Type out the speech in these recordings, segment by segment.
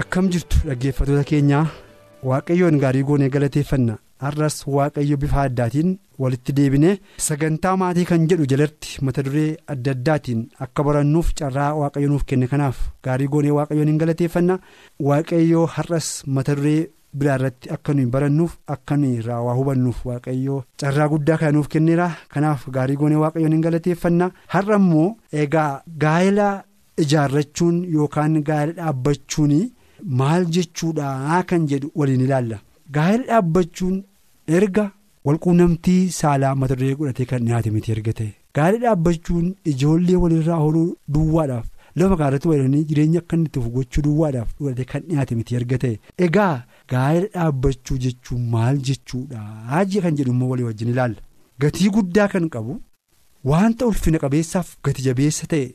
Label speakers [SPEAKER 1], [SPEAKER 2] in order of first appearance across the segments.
[SPEAKER 1] Akkam jirtu dhaggeeffattoota keenyaa waaqayyoon gaarii goonee galateeffanna. Har'as waaqayyo bifa addaatiin walitti deebine. Sagantaa maatii kan jedhu jalatti mata duree adda addaatiin akka barannuuf carraa waaqayyo nuuf kenne kanaaf gaarii goonee waaqayyoon hin galateeffanna. Waaqayyoo har'as mata duree biraa irratti akka nuyi barannuuf akka nuyi irraa waa hubannuuf waaqayyoo carraa guddaa kana nuuf kenneera. Kanaaf gaarii goonee waaqayyoon hin galateeffanna. Har'a immoo egaa gaa'ela ijaarrachuun yookaan gaa'ela dhaabbachuun. Maal jechuudha kan jedhu waliin ilaalla. Gaa'ela dhaabbachuun erga walquunnamtii saalaa mata duree godhatee kan dhiyaate miti erga ta'e. Gaa'ela dhaabbachuun ijoollee walirraa ooluu duwwaadhaaf lafa gaarratti waliranii jireenya akka inni itti gochuu duwwaadhaaf godhatee kan dhiyaate miti erga ta'e. Egaa gaa'ela dhaabbachuu jechuun maal jechuudha kan jedhu immoo walii wajjin ilaalla. Gatii guddaa kan qabu wanta ulfina qabeessaaf gati jabeessa ta'e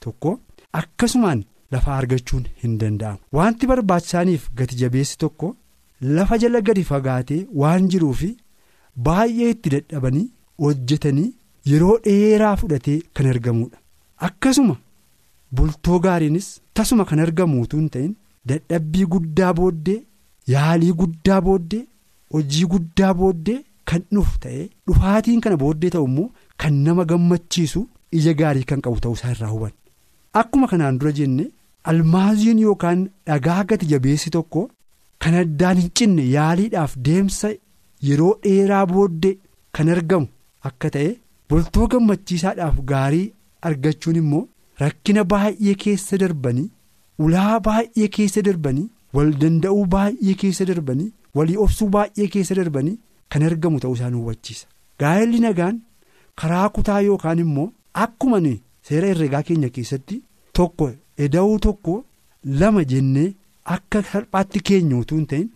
[SPEAKER 1] tokko akkasumaan. Lafa argachuun hin danda'amu wanti barbaachisaaniif gati jabeessi tokko lafa jala gadi fagaatee waan jiruufi baay'ee itti dadhabanii hojjetanii yeroo dheeraa fudhatee kan argamudha akkasuma bultoo gaariinis tasuma kan argamuutu hin ta'in dadhabbii guddaa booddee yaalii guddaa booddee hojii guddaa booddee kan dhufu ta'ee dhufaatiin kana booddee ta'u immoo kan nama gammachiisu ija gaarii kan qabu ta'uusaa irraa hubanna. Akkuma kanaan dura jenne almaaziin yookaan dhagaa gati jabeessi tokko kan addaan hin cinne yaaliidhaaf deemsa yeroo dheeraa booddee kan argamu akka ta'e bultoo gammachiisaadhaaf gaarii argachuun immoo rakkina baay'ee keessa darbanii ulaa baay'ee keessa darbanii wal danda'uu baay'ee keessa darbanii walii obsuu baay'ee keessa darbanii kan argamu ta'uu isaan hubachiisa. Gaa'elli nagaan karaa kutaa yookaan immoo akkuma seera herregaa keenya keessatti tokko eda'uu tokko lama jennee akka salphaatti keenyuutu hin ta'in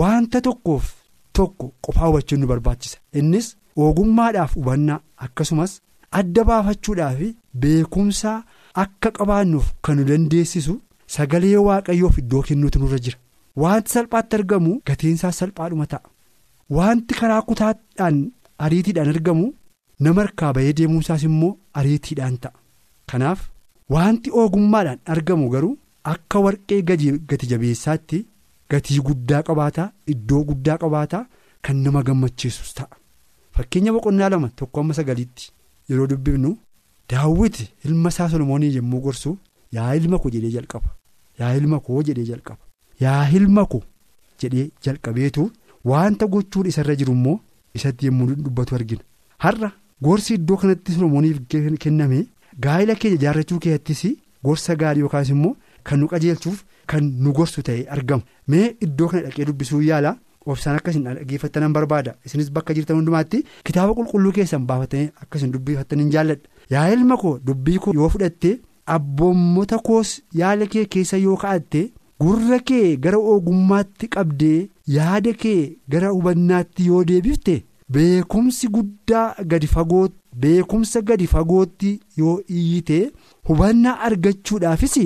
[SPEAKER 1] wanta tokkoof tokko qofaa hubachuun nu barbaachisa. Innis ogummaadhaaf hubannaa akkasumas adda baafachuudhaaf beekumsaa akka qabaannuuf kan nu dandeessisu sagalee waaqayyoof iddoo kennuutu nurra jira. Wanti salphaatti argamu gatiinsaa salphaadhuma ta'a. Wanti karaa kutaadhaan ariitiidhaan argamu nama harkaa bahee deemuusaas immoo ariitiidhaan ta'a. Kanaaf wanti ogummaadhaan argamu garuu akka warqee gati jabeessaatti gatii guddaa qabaata iddoo guddaa qabaata kan nama gammachiisus ta'a. Fakkeenya boqonnaa lama tokko amma sagaliitti yeroo dubbifnu daawwiti ilma isaa Solomoonii yommuu gorsu yaa ilma ko jedhee jalqaba yaa ilma koo jedhee jalqaba yaa ilma ko jedhee jalqabeetu wanta gochuun isarra jiru immoo isatti yommuu dubbatu argina har'a gorsi iddoo kanatti Solomooniif kenname. Gaa'ela keenya ijaarrachuu keessattis gorsa gaarii yookaas immoo kan nu qajeelchuuf kan nu gorsu ta'e argama mee iddoo kana dhaqee dubbisuu yaala. Obsaan akkasiin dhaggeeffattanan barbaada. Isinis bakka jirtan hundumaatti kitaaba qulqulluu keessan baafatanii akkasiin dubbifattaniin jaalladha yaa ilma koo dubbii koo yoo fudhatte abboommota koos yaala kee keessa yoo ka'atte gurra kee gara ogummaatti qabdee yaada kee gara hubannaatti yoo deebifte beekumsi guddaa gadi fagoo. Beekumsa gadi fagootti yoo iyyite hubannaa argachuudhaafis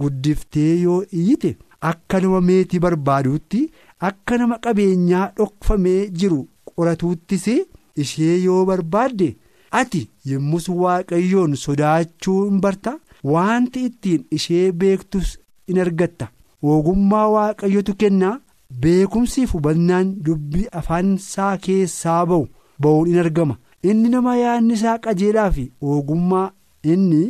[SPEAKER 1] guddiftee yoo iyyite akka nama meetii barbaaduutti akka nama qabeenyaa dhokfamee jiru qoratuuttis ishee yoo barbaadde ati yommus waaqayyoon sodaachuu hin barta wanti ittiin ishee beektus in argatta ogummaa waaqayyotu kennaa beekumsiif hubannaan dubbii afaansaa keessaa ba'u ba'uun in argama. inni nama yaadni isaa qajeelaa fi ogummaa inni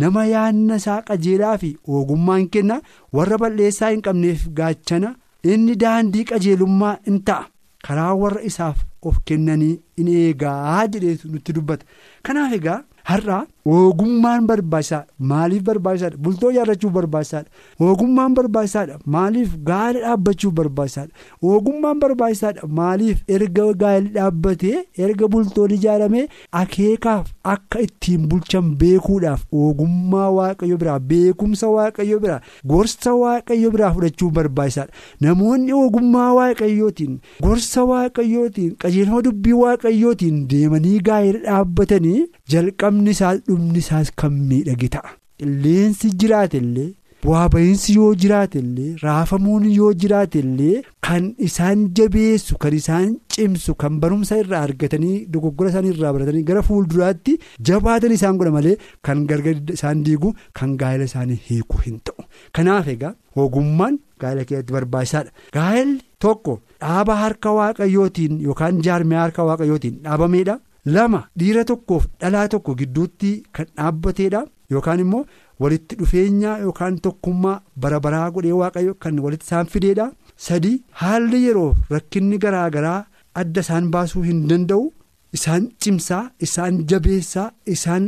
[SPEAKER 1] nama yaadna isaa qajeelaa fi ogummaan kenna warra balleessaa hin qabneef gaachana inni daandii qajeelummaa in ta'a karaa warra isaaf of kennanii in eegaa jedhee nutti dubbata kanaaf egaa har'a ogummaan barbaachisaadha maaliif barbaachisaadha bultoo ijaarrachuuf barbaachisaadha ogummaan barbaachisaadha maaliif gaa'ela dhaabbachuuf barbaachisaadha ogummaan barbaachisaadha maaliif erga gaa'elli dhaabbatee erga bultoon ijaaramee akeekaaf akka ittiin bulchan beekuudhaaf ogummaa waaqayyo biraa beekumsa waaqayyo biraa gorsa waaqayyo biraa fudhachuuf barbaachisaadha namoonni ogummaa waaqayyootiin gorsa waaqayyootiin qajeelfama dubbii waaqayyootiin deemanii gaa'ela dhaabbatanii jalqabni isaas dhumni isaas kan miidhage ta'a. Qilleensi jiraate illee bu'aa ba'iinsi yoo jiraate illee raafamuun yoo jiraate illee kan isaan jabeessu kan isaan cimsu kan barumsa irraa argatanii dogoggora isaanii irraa baratanii gara fuulduraatti jabaatan isaan godha malee kan gargar isaan diigu kan gaa'ela isaanii hiiku hin ta'u. Kanaaf egaa ogummaan gaa'ela keessatti barbaachisaadha gaa'elli tokko dhaaba harka waaqayyootiin yookaan jaarmee harka waaqayyootiin dhaabameedha. Lama dhiira tokkoof dhalaa tokko gidduutti kan dhaabbateedha. Yookaan immoo walitti dhufeenya yookaan tokkummaa bara baraa godhee waaqayyo kan walitti isaan fideedha. Sadi haalli yeroo rakkinni garaa garaa adda isaan baasuu hin danda'u. Isaan cimsaa isaan jabeessaa isaan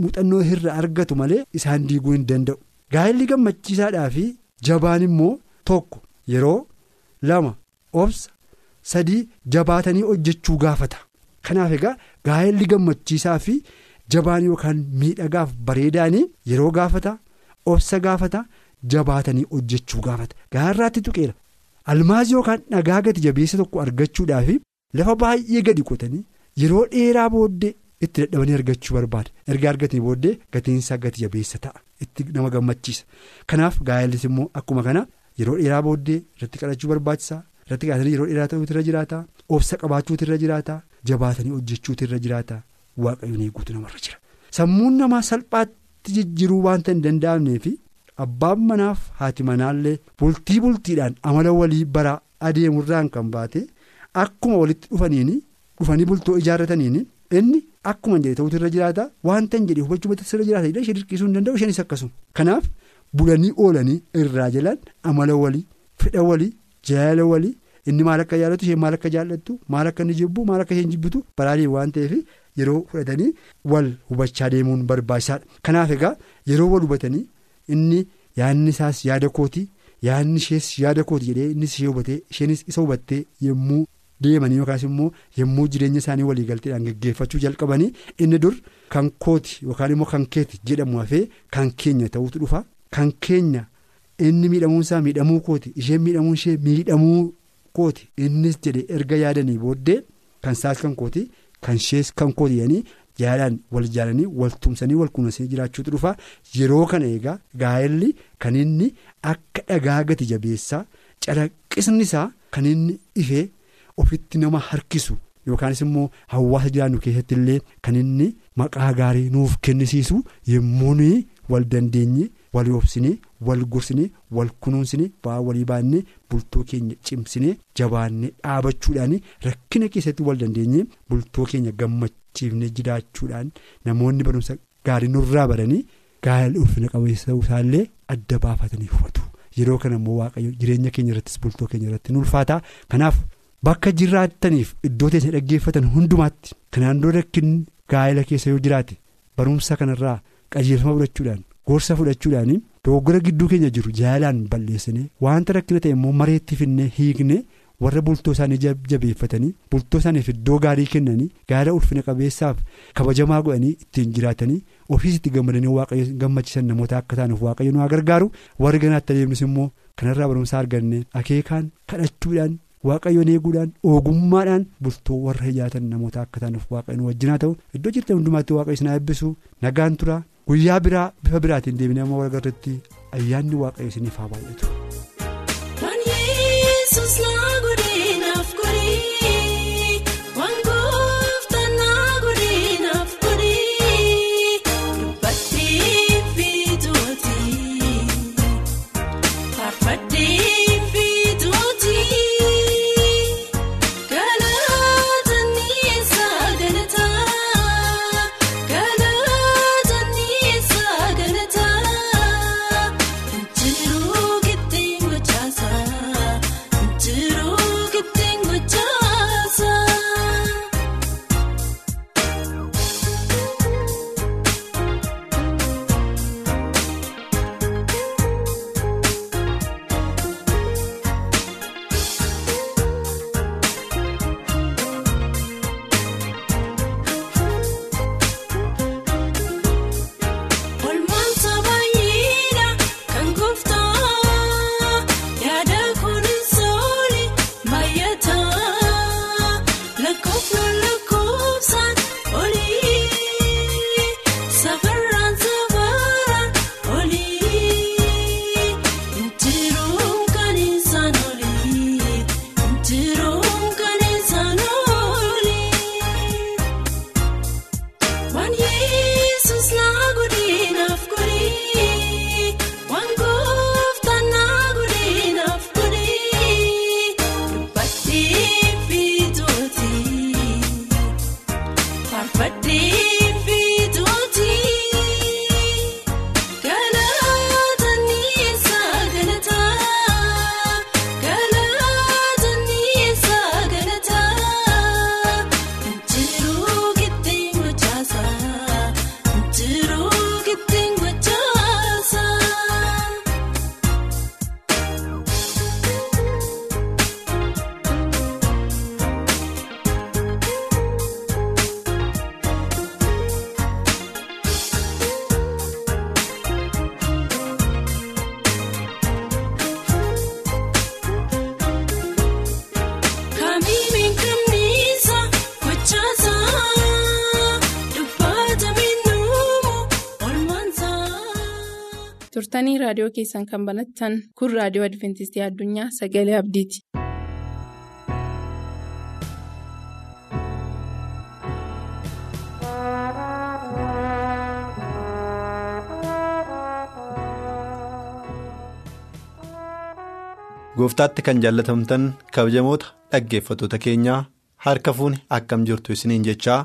[SPEAKER 1] muuxannoo irra argatu malee isaan diiguu hin danda'u. Gaa'elli gammachiisaadhaa fi jabaan immoo tokko yeroo lama obsa sadii jabaatanii hojjechuu gaafata. kanaaf egaa gaa'elli gammachiisaa fi jabaan yookaan miidhagaaf bareedaanii yeroo gaafata obsa gaafata jabaatanii hojjechuu gaafata. Gaarraatti tuqeera almaaz yookaan dhagaa gati jabeessa tokko argachuudhaaf lafa baay'ee gadi qotanii yeroo dheeraa booddee itti dadhabanii argachuu barbaada erga argatanii booddee gatiinsaa gati jabeessa ta'a. Itti nama gammachiisa. Kanaaf gaa'ellis immoo akkuma kana yeroo dheeraa booddee irratti kadhachuu barbaachisaa irratti kadhatanii yeroo dheeraa ta'uutu irra jiraata obsa qabaachuutu irra jiraata. Jabaatanii hojjechuutu irra jiraata. Waaqayyoon eeguutu namarra jira. Sammuun namaa salphaatti jijjiiruu waanta hin danda'amneef abbaan manaaf haati manaallee bultii bultiidhaan amala walii bara adeemurraan kan baate akkuma walitti dhufaniini dhufanii bultoo ijaarrataniini. Inni akkuma jedhe ta'utu irra jiraata. Waanta hin jedhe hubachuu irra jiraata ishee dirqisuu hin danda'u. Isheenis akkasuma. Kanaaf bulanii oolanii irraa jalaan amala walii fedha walii jaalala walii. Inni maal akka jaallatu isheen maal akka jaallattu maal akka inni jibbu maal akka isheen jibbitu baraanii waan ta'eef yeroo fudhatanii wal hubachaa deemuun barbaachisaadha kanaaf egaa yeroo wal hubatanii inni yaadni isaas yaada kooti yaadni ishees yaada kooti jedhee innis ishee hubatee isheenis isa hubattee yommuu deemanii yookaas immoo yommuu jireenya isaanii waliigalteedhaan geggeeffachuu jalqabanii inni dur kan kooti yookaan immoo kan keeti jedhamu hafee kan keenya ta'utu dhufa kan keenya inni miidhamuunsaa miidhamuu kooti isheen miidhamuun ishee miidhamuu. Kooti innis jedhe erga yaadanii booddee kan isaas kan kooti kan ishees kan kooti yaadaan wal jaalanii wal tumsanii wal kunuunsanii jiraachuutu dhufa yeroo kana eegaa gaa'elli kan inni akka dhagaa gati jabeessaa calaqqisni isaa kan inni ifee ofitti nama harkisu yookaanis immoo hawaasa jiraannu keessatti illee kan inni maqaa gaarii nuuf kennisiisu yommuu wal dandeenye. Walii obsinee wal gorsinee wal kunuunsinee ba'aa walii baannee bultoo keenya cimsinee jabaannee dhaabachuudhaan rakkina keessatti wal dandeenye bultoo keenya gammachiifnee jiraachuudhaan namoonni barumsa gaarii nurraa baranii gaa'ela ulfina qabeessa isaallee adda baafatanii hubatu yeroo kana immoo waaqayyo jireenya keenya irrattis bultoo keenya irratti ulfaata kanaaf bakka jiraattaniif iddoo teessee dhaggeeffatan hundumaatti kanaan dura rakkinni gaa'ela keessa yoo jiraate barumsa kanarraa qajeelfama fudhachuudhaan. Gorsa fudhachuudhaan dogoggora gidduu keenya jiru jaalaan balleessinee wanta rakkina ta'e immoo mareetti finnee hiikne warra bultoo isaanii jabeeffatanii bultoo isaaniif iddoo gaarii kennanii gaara ulfina qabeessaaf kabajamaa godhanii ittiin jiraatanii ofiis itti gammadanii waaqayyo gammachiisan namoota akka taanuuf waaqayyo nu gargaaru warri ganaatti adeemnus immoo kanarraa barumsa arganne akeekaan kadhachuudhaan waaqayyoon eeguudhaan ogummaadhaan bultoo warra ijaatan namoota akka taanuuf waaqayyo nu wajjinaa ta'u iddoo jirtan hundumaatti waaqayyo isin eebbisu nagaan tura. Guyyaa biraa bifa biraatiin deebinee amma wal agarratti ayyaanni waaqayyo isiniif haa baay'atu.
[SPEAKER 2] Turtanii raadiyoo keessan kan banattan kun raadiyoo adventistii addunyaa sagalee abdiiti.
[SPEAKER 3] gooftaatti kan jaallatamtan kabajamoota dhaggeeffattoota keenyaa harka fuuni akkam jirtu isiniin jechaa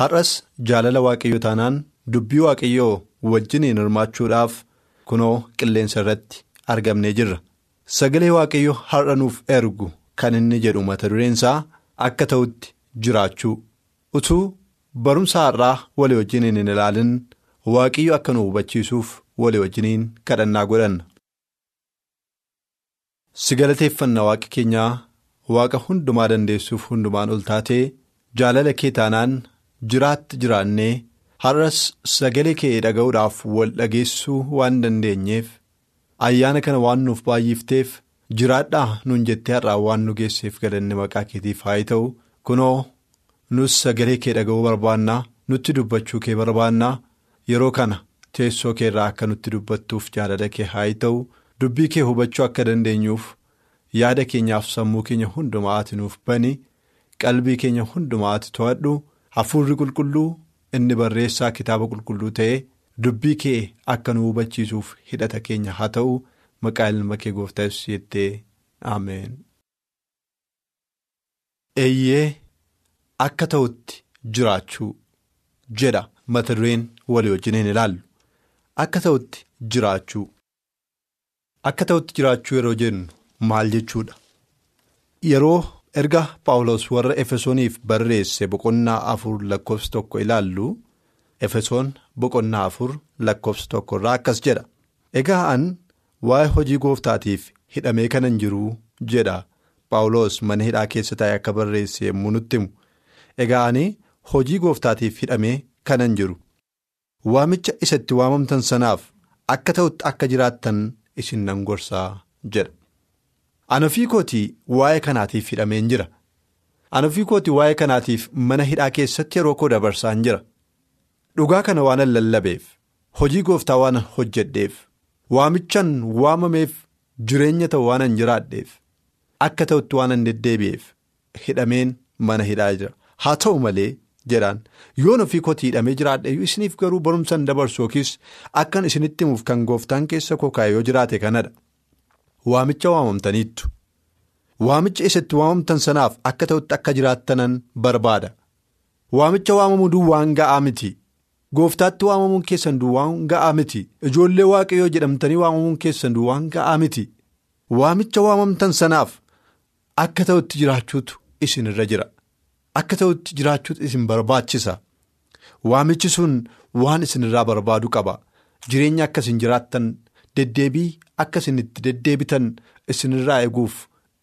[SPEAKER 3] har'as jaalala waaqayyoo taanaan dubbii waaqayyoo wajjiniin hirmaachuudhaaf kunoo qilleensa irratti argamnee jirra sagalee waaqayyoo har'a nuuf ergu kan inni jedhu mata dureensaa akka ta'utti jiraachuu utuu barumsa har'aa walii wajjiniin hin ilaalin waaqayyo akka nu hubachiisuuf walii wajjiniin kadhannaa godhanna. si galateeffanna waaqa keenyaa waaqa hundumaa dandeessuuf hundumaan ol taatee jaalala kee taanaan jiraatti jiraannee har'as sagalee kee dhaga'uudhaaf wal dhageessuu waan dandeenyeef ayyaana kana waan nuuf baay'ifteef jiraadhaa nuun jettee har'aa waan nu geesseef galanni maqaa keetiif haa ta'u kunoo nus sagalee kee dhaga'uu barbaannaa nutti dubbachuu kee barbaannaa yeroo kana teessoo kee irraa akka nutti dubbattuuf jaalala kee haa ta'u. dubbii kee hubachuu akka dandeenyuuf yaada keenyaaf sammuu keenya hundumaa ati nuuf bani qalbii keenya hundumaa ati to'adhu hafuurri qulqulluu inni barreessaa kitaaba qulqulluu ta'ee dubbii kee akka nu hubachiisuuf hidhata keenya haa ta'u maqaa ilma kee gooftaa yesuus jettee ameen. eeyyee akka ta'utti jiraachuu jedha mata dureen walii wajjiniin ilaallu akka ta'utti jiraachuu. Akka ta'utti jiraachuu yeroo jennu maal jechuudha? Yeroo erga Paawulos warra Efesooniif barreesse boqonnaa afur lakkoofsa tokko ilaallu Efesoon boqonnaa afur lakkoofsa tokko irraa akkas jedha. Egaa an waa'ee hojii gooftaatiif hidhamee kanan jiruu jedha Paawulos mana hidhaa keessa taa'ee akka barreesse yommuu nutti himu. Egaa ani hojii gooftaatiif hidhamee kanan jiru. Waamicha isatti waamamtan sanaaf akka ta'utti akka jiraattan. isin nan gorsaa jedha. Ana ofii kootii waa'ee kanaatiif hidhameen jira. Ana ofii kootii waa'ee kanaatiif mana hidhaa keessatti yeroo koo dabarsaan jira. Dhugaa kana waanan lallabeef, hojii gooftaa waanan hojjedheef, waamichaan waamameef jireenya ta'u waanan jiraadheef, akka ta'utti waanan deddeebi'eef hidhameen mana hidhaa jira. Haa ta'u malee jedhaan yoon ofii kootii hidhamee jiraadhe isiniif garuu barumsaan dabarsu yookiis akkan isinitti himuuf kan gooftaan keessa koo kaa'e yoo jiraate kanadha. Waamicha waamamtaniittu. Waamicha isatti waamamtan sanaaf akka ta'utti akka jiraattanan barbaada. Waamicha waamamuu duwwaan ga'aa miti. Gooftaatti waamamuun keessan duwwaan ga'aa miti. Ijoollee waaqayyoo jedhamtanii waamamuun keessan duwwaan ga'aa miti. Waamicha waamamtan sanaaf akka ta'utti jiraachuutu isin irra jira. Akka ta'utti jiraachuutu isin barbaachisa. Waamichi sun waan isin irraa barbaadu qaba. Jireenya akka isin jiraattan deddeebii akka isin itti deddeebitan isin irraa eeguuf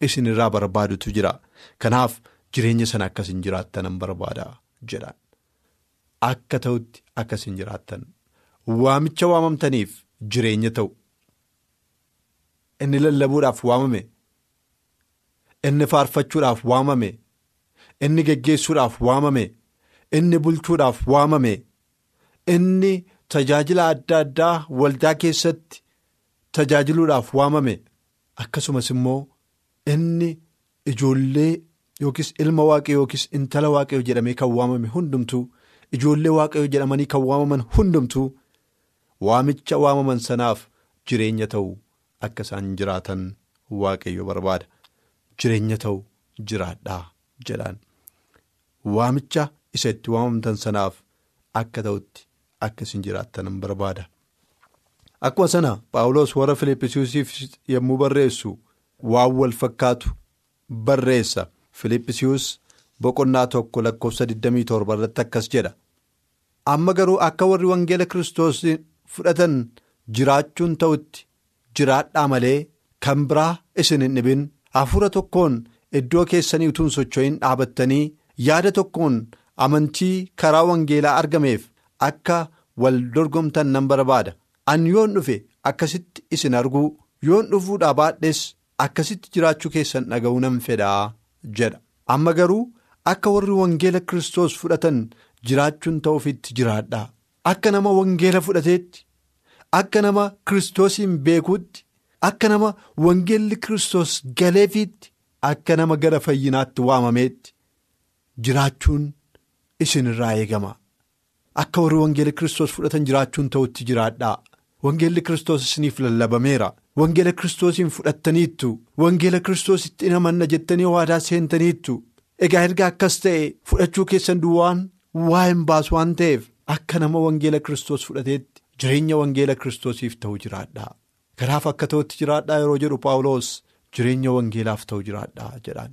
[SPEAKER 3] isin irraa barbaadutu jira. Kanaaf jireenya sana akka isin jiraattan barbaada jedhaan. Akka ta'utti akka isin jiraattan. Waamicha waamamtaniif jireenya ta'u. Inni lallabuudhaaf waamame. Inni faarfachuudhaaf waamame. Inni geggeessuudhaaf waamame. Inni bulchuudhaaf waamame. Inni tajaajila adda addaa waldaa keessatti tajaajiluudhaaf waamame. Akkasumas immoo inni ijoollee yookiis ilma waaqayyoo yookiis intala waaqayyoo jedhamee kan waamame hundumtuu ijoollee waaqayyoo jedhamanii kan waamaman hundumtuu waamicha waamaman sanaaf jireenya ta'u akka isaan jiraatan waaqayyo barbaada. Jireenya ta'u jiraadhaa jedhaan. Waamicha isa itti waamamtan sanaaf akka ta'utti akka isin jiraattan barbaada. Akkuma sana Paawulos warra Filiippisiisiif yommuu barreessu waan wal fakkaatu barreessa. Filiippisius boqonnaa tokko lakkoofsa 27 irratti akkas jedha. Amma garuu akka warri wangeela Kiristoos fudhatan jiraachuun ta'utti jiraadhaa malee kan biraa isin hin dhibin hafuura tokkoon iddoo keessanii utuu hin socho'in dhaabattanii yaada tokkoon amantii karaa wangeelaa argameef akka wal dorgomtan nan barbaada. An yoon dhufe akkasitti isin arguu yoon dhufuudhaa baadhes akkasitti jiraachuu keessan dhaga'uu nan fedhaa jedha. Amma garuu akka warri wangeela Kiristoos fudhatan jiraachuun ta'uufitti jiraadhaa. Akka nama wangeela fudhateetti akka nama kiristoosiin beekuutti akka nama wangeelli kiristoos galeefiitti akka nama gara fayyinaatti waamameetti jiraachuun isinirraa eegama akka warri wangeela kiristoos fudhatan jiraachuun ta'utti jiraadhaa wangeelli kiristoos isiniif lallabameera wangeela kiristoosiin fudhattaniittu. Wangeela kiristoositti hin amanna jettanii waadaa seentaniittu. Egaa erga akkas ta'e fudhachuu keessan duwwaan waa hin baasu waan ta'eef akka nama wangeela kiristoos fudhateetti jireenya wangeela kiristoosiif ta'u jiraadhaa. Kanaaf akka ta'utti jiraadhaa yeroo jedhu paawuloos jireenya wangeelaaf ta'u jiraadhaa jedhaan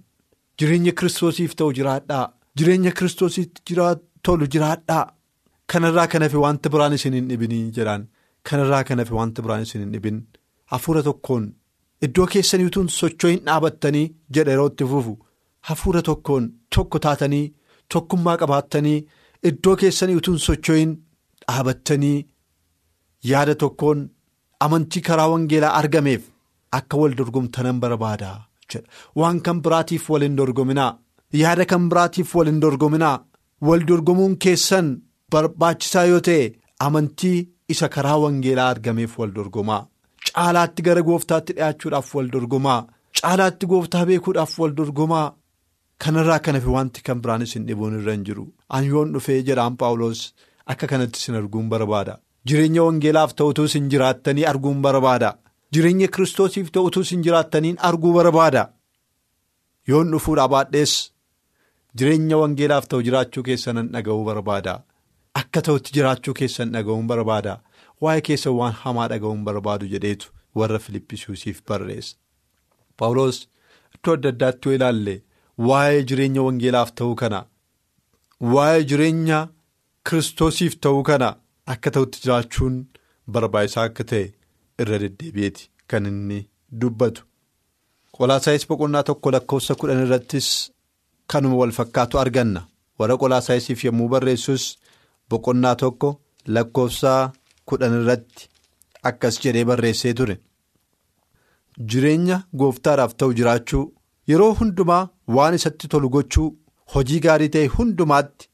[SPEAKER 3] jireenya kiristoosiif ta'u jiraadhaa. Jireenya kiristoositti tolu jiraadhaa. Kanarraa kan hafe wanta biraan isin hin dhibinii jedhaan kanarraa kan hafe wanta biraan isin hin dhibin. Hafuura tokkoon iddoo keessanii utuun socho'in dhaabattanii jedha yeroo itti fufu hafuura tokkoon tokko taatanii tokkummaa qabaattanii iddoo keessanii utuun socho'in dhaabattanii yaada tokkoon amantii karaa wangeelaa argameef akka wal dorgomtanan barbaada jedha. Waan kan biraatiif wal hin dorgominaa yaada kan biraatiif wal hin dorgominaa wal dorgomuun keessan barbaachisaa yoo ta'e amantii isa karaa wangeelaa argameef wal dorgomaa. Caalaatti gara gooftaatti dhi'aachuudhaaf wal dorgomaa. Caalaatti gooftaa beekuudhaaf wal dorgomaa. Kanarraa kan hafe wanti kan biraan isin dhibuun irra hin jiru. An yoon dhufee jedhaan paawuloos akka kanatti isin arguun barbaada. Jireenya wangeelaaf ta'utuu isin jiraattanii arguun barbaada. Jireenya kiristoosiif ta'utuu isin jiraattaniin arguu barbaada. Yoon dhufuudha baadhees jireenya wangeelaaf ta'u jiraachuu keessan dhaga'uu barbaada akka ta'utti jiraachuu keessan dhaga'uun barbaada. Waa'ee keessa waan hamaa dhaga'uun barbaadu jedheetu warra filippisuusiif barreessa. Paawuloos iddoo adda addaatti yoo ilaalle waa'ee jireenya wangeelaaf ta'uu kana waa'ee jireenya kiristoosiif ta'uu kana akka ta'utti jiraachuun barbaachisaa akka ta'e irra deddeebi'eeti kan inni dubbatu. Qolaasaayis boqonnaa tokko lakkoofsa kudhan irrattis kanuma wal fakkaatu arganna. Warra qolaasaayisiif yommuu barreessus boqonnaa tokko lakkoofsa kudhan irratti akkas jedhee barreessee ture. Jireenya gooftaadhaaf ta'u jiraachuu yeroo hundumaa waan isatti tolu gochuu hojii gaarii ta'e hundumaatti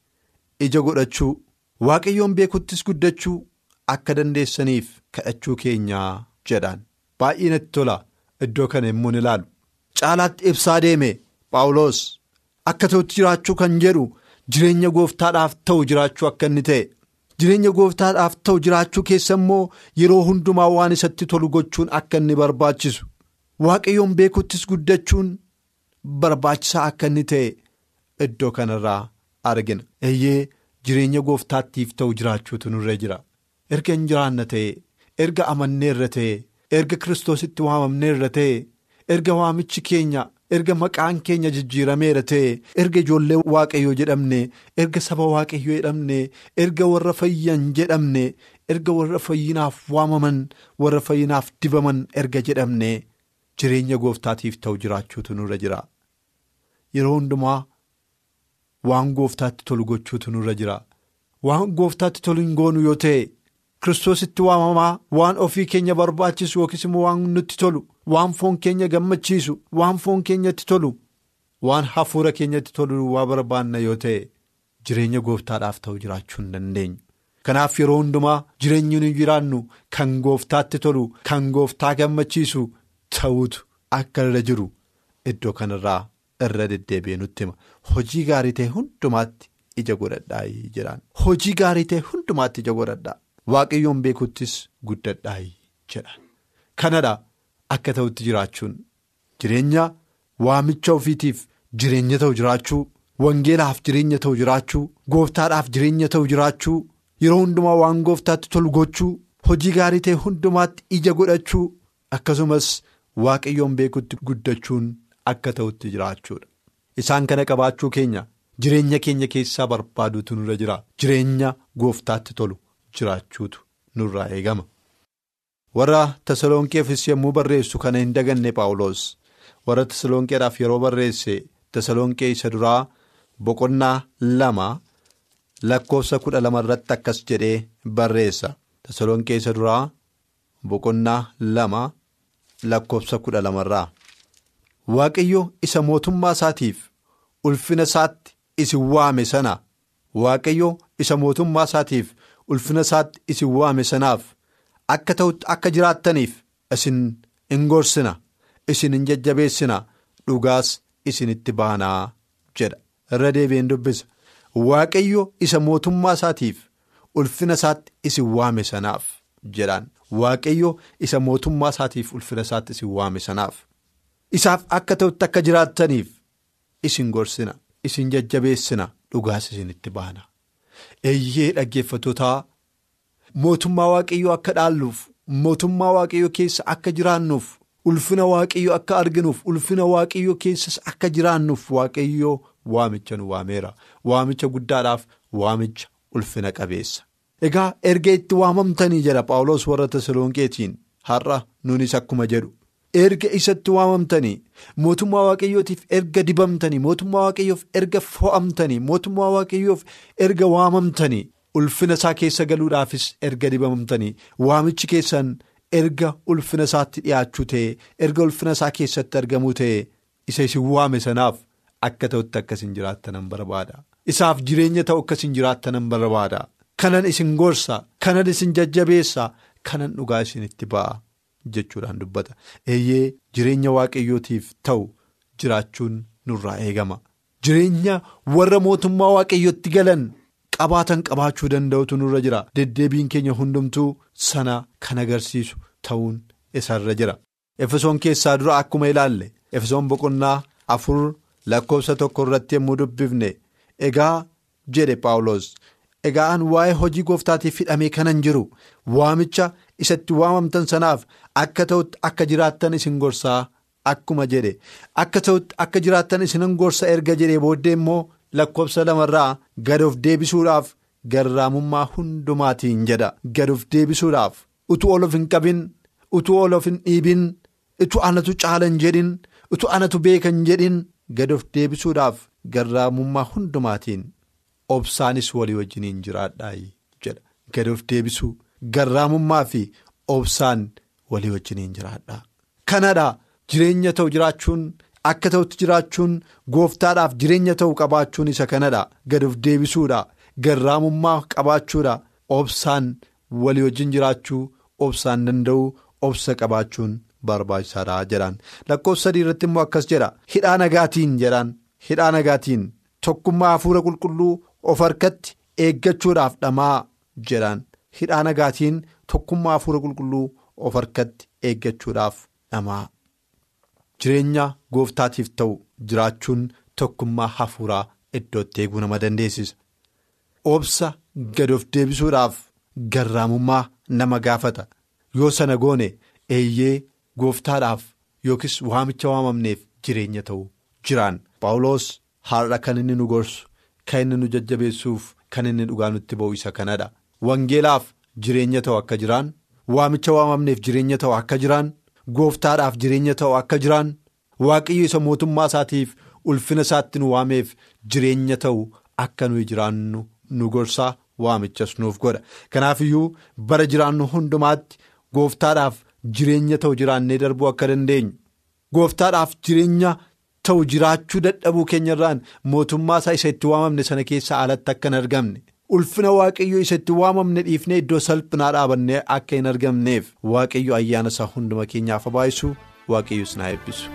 [SPEAKER 3] ija godhachuu waaqayyoon beekuttis guddachuu akka dandeessaniif kadhachuu keenyaa jedhaan baay'ee natti tola iddoo kana immoo ni ilaalu. Caalaatti ibsaa deeme paawuloos akka ta'utti jiraachuu kan jedhu jireenya gooftaadhaaf ta'u jiraachuu akka inni ta'e. Jireenya gooftaadhaaf ta'u jiraachuu keessa immoo yeroo hundumaa waan isatti tolu gochuun akka inni barbaachisu. Waaqayyoon beekuttis guddachuun barbaachisaa akka inni ta'e iddoo kanarraa argina. Eeyyee jireenya gooftaattiif ta'u jiraachuutu nurra jira. Erga hin jiraanna ta'e erga amanneerra ta'e erga kiristoositti waamamneerra ta'e erga waamichi keenya erga maqaan keenya jijjiirameera ta'e erga ijoollee waaqayyoo jedhamne erga saba waaqayyoo jedhamne erga warra fayyan jedhamne erga warra fayyinaaf waamaman warra fayyinaaf dibaman erga jedhamne. Jireenya gooftaatiif ta'u jiraachuutu nurra jira. Yeroo hundumaa waan gooftaatti tolu gochuutu nurra jira. Waan gooftaatti tolu hin goonu yoo ta'e kiristoositti waamamaa waan ofii keenya barbaachisu yookiis immoo waan nutti tolu waan foon keenya gammachiisu waan foon keenyatti tolu waan hafuura keenyatti tolu waa barbaanna yoo ta'e jireenya gooftaadhaaf ta'u jiraachuu hin dandeenyu. Kanaaf yeroo hundumaa jireenyi nu jiraannu kan gooftaatti tolu kan gooftaa gammachiisu ta'uutu akka irra jiru iddoo kanarraa irra deddeebi'ee nutti hima hojii gaarii ta'e hundumaatti ija godhadhaa jedhaan hojii gaarii ta'e hundumaatti ija godhadhaa. Waaqayyoon beekuttis guddadhaa jedhan kanadha akka ta'utti jiraachuun. Jireenya waamicha ofiitiif jireenya ta'u jiraachuu wangeelaaf jireenya ta'u jiraachuu gooftaadhaaf jireenya ta'u jiraachuu yeroo hundumaa waan gooftaatti tolu gochuu hojii gaarii ta'e hundumaatti ija godhachuu akkasumas waaqayyoon beekutti guddachuun akka ta'utti jiraachuudha. Isaan kana qabaachuu keenya jireenya keenya keessaa barbaaduutu nurra jira. Jireenya gooftaatti tolu. jiraachuutu nurraa eegama warra tasalonqeefis yommuu barreessu kana hin daganne paawuloos warra tasalonqeedhaaf yeroo barreesse tasalonqee isa duraa boqonnaa lama lakkoofsa kudha lama irratti akkas jedhee barreessa. Tasalonqee isa duraa boqonnaa lama lakkoofsa kudha lamarraa waaqayyo isa mootummaa isaatiif ulfina isaatti isin waame sana. Waaqayyo isa mootummaa isaatiif. ulfina isaatti isin waame sanaaf akka ta'utti akka jiraattaniif isin in gorsina isin in jajjabeessina. Dhugaas isinitti baanaa jedha. Irra deebi'een dubbisa. Waaqayyo isa mootummaa isaatiif ulfina isaatti isin waame sanaaf jedhaan. Waaqayyo isa mootummaa isaatiif ulfina isaatti isin waame sanaaf. Isaaf akka ta'utti akka jiraattaniif isin gorsina isin jajjabeessina. Dhugaas isinitti baana eeyyee dhaggeeffatootaa mootummaa waaqayyoo akka dhaalluuf mootummaa waaqayyoo keessa akka jiraannuuf ulfina waaqayyoo akka arginuuf ulfina waaqayyoo keessas akka jiraannuuf waaqayyoo waamicha nu waameera. Waamicha guddaadhaaf waamicha ulfina qabeessa. Egaa erga itti waamamtanii jedha Phaawulos warra Tasalonqeetiin har'a nunis akkuma jedhu. Erga isatti waamamtanii mootummaa waaqayyootiif erga dibamtanii mootummaa waaqayyoof erga fo'amtanii mootummaa waaqayyoof erga waamamtanii ulfina isaa keessa galuudhaafis erga dibamtanii waamichi keessan erga ulfina isaatti dhiyaachuu ta'e erga ulfina isaa keessatti argamuu ta'e isa isin waame sanaaf akka ta'utti akkasiin jiraattanan barbaada. Isaaf jireenya ta'u akkasiin jiraattanan barbaada. kanan isin gorsa kanan isin jajjabeessa kanan dhugaa isinitti ba'a jechuudhaan dubbata. Eeyyee jireenya waaqayyootiif ta'u jiraachuun nurraa eegama. Jireenya warra mootummaa waaqayyootti galan qabaatan qabaachuu danda'utu nurra jira. Deddeebiin keenya hundumtuu sana kan agarsiisu ta'uun isarra jira. Efesoon keessaa dura akkuma ilaalle efesoon boqonnaa afur lakkoofsa tokko irratti yommuu dubbifne egaa jedhe paawulos. Egaa an waa'ee hojii gooftaatiif hidhamee kanan jiru. Waamicha isatti waamamtan sanaaf akka ta'utti akka jiraattan isin gorsaa akkuma jedhe. Akka ta'utti akka jiraattan isinan gorsa erga jedhee booddee immoo lakkoofsa lamarraa gad of deebisuudhaaf garraamummaa hundumaatiin jedha gad of deebisuudhaaf utuu ol of hin qabin utuu ol of hin dhiibin utuu anatu caalan jedhin utuu anatu beekan jedhin gad of deebisuudhaaf garraamummaa hundumaatiin. Obsaanis walii wajjiniin jiraadhaa jedha gad of deebisuu garraamummaa fi obsaan walii wajjiniin jiraadhaa. Kanadha jireenya ta'u jiraachuun akka ta'utti jiraachuun gooftaadhaaf jireenya ta'u qabaachuun isa kanadha. Gad of deebisuudha. Garraamummaa qabaachuudha. Obsaan walii wajjin jiraachuu obsaan danda'uu obsa qabaachuun barbaachisaadha jedhaan. Lakkoofsa sadii irratti immoo akkas jedha. Hidhaa nagaatiin jedhaan. Hidhaa nagaatiin. Tokkummaa hafuura qulqulluu. of harkatti eeggachuudhaaf dhamaa jedhaan. Hidhaa nagaatiin tokkummaa hafuura qulqulluu of harkatti eeggachuudhaaf dhamaa jireenya gooftaatiif ta'u jiraachuun tokkummaa hafuuraa iddootti eeguu nama dandeessisa obsa gad of deebisuudhaaf garraamummaa nama gaafata yoo sana goone eeyyee gooftaadhaaf yookiis waamicha waamamneef jireenya ta'u jiraan paawuloos har'a kan inni nu gorsu. Kan inni nu jajjabeessuuf kan inni dhugaa nutti ba'u isa kanadha. Wangeelaaf jireenya ta'u akka jiraan waamicha waamamneef jireenya ta'u akka jiraan gooftaadhaaf jireenya ta'u akka jiraan waaqayyo isa mootummaa isaatiif ulfina isaatti nu waameef jireenya ta'u akka nuyi jiraannu nu gorsaa waamichas nuuf godha. Kanaaf iyyuu bara jiraannu hundumaatti gooftaadhaaf jireenya ta'u jiraannee darbuu akka dandeenyu gooftaadhaaf jireenya. ta'u jiraachuu dadhabuu keenyarraan mootummaa isaa isa itti waamamne sana keessa alatti akka hin argamne ulfina waaqayyoo isa itti waamamne dhiifnee iddoo salphinaa dhaabannee akka hin argamneef waaqayyo ayyaana isaa hunduma keenyaaf habaayisu waaqayyos na eebbisu.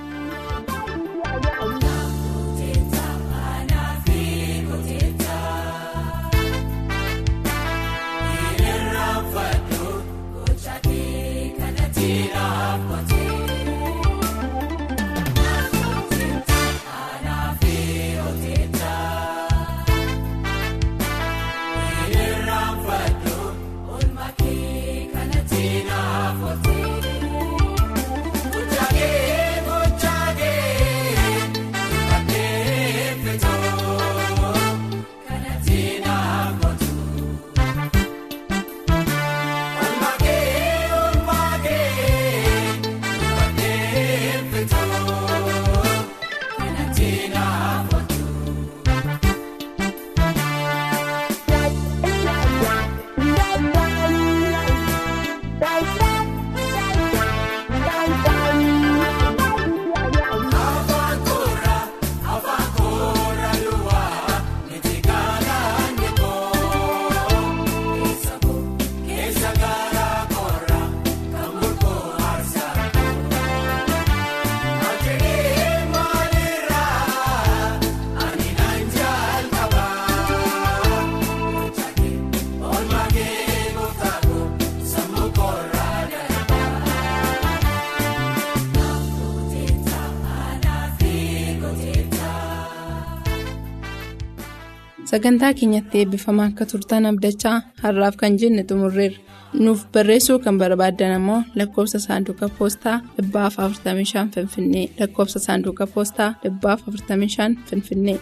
[SPEAKER 2] sagantaa keenyatti eebbifamaa akka turtan abdachaa har'aaf kan jenne xumurreerra nuuf barreessuu kan barbaaddan ammoo lakkoofsa saanduqa poostaa 45 finfinnee lakkoofsa saanduqa poostaa 45 finfinnee.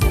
[SPEAKER 2] Kun.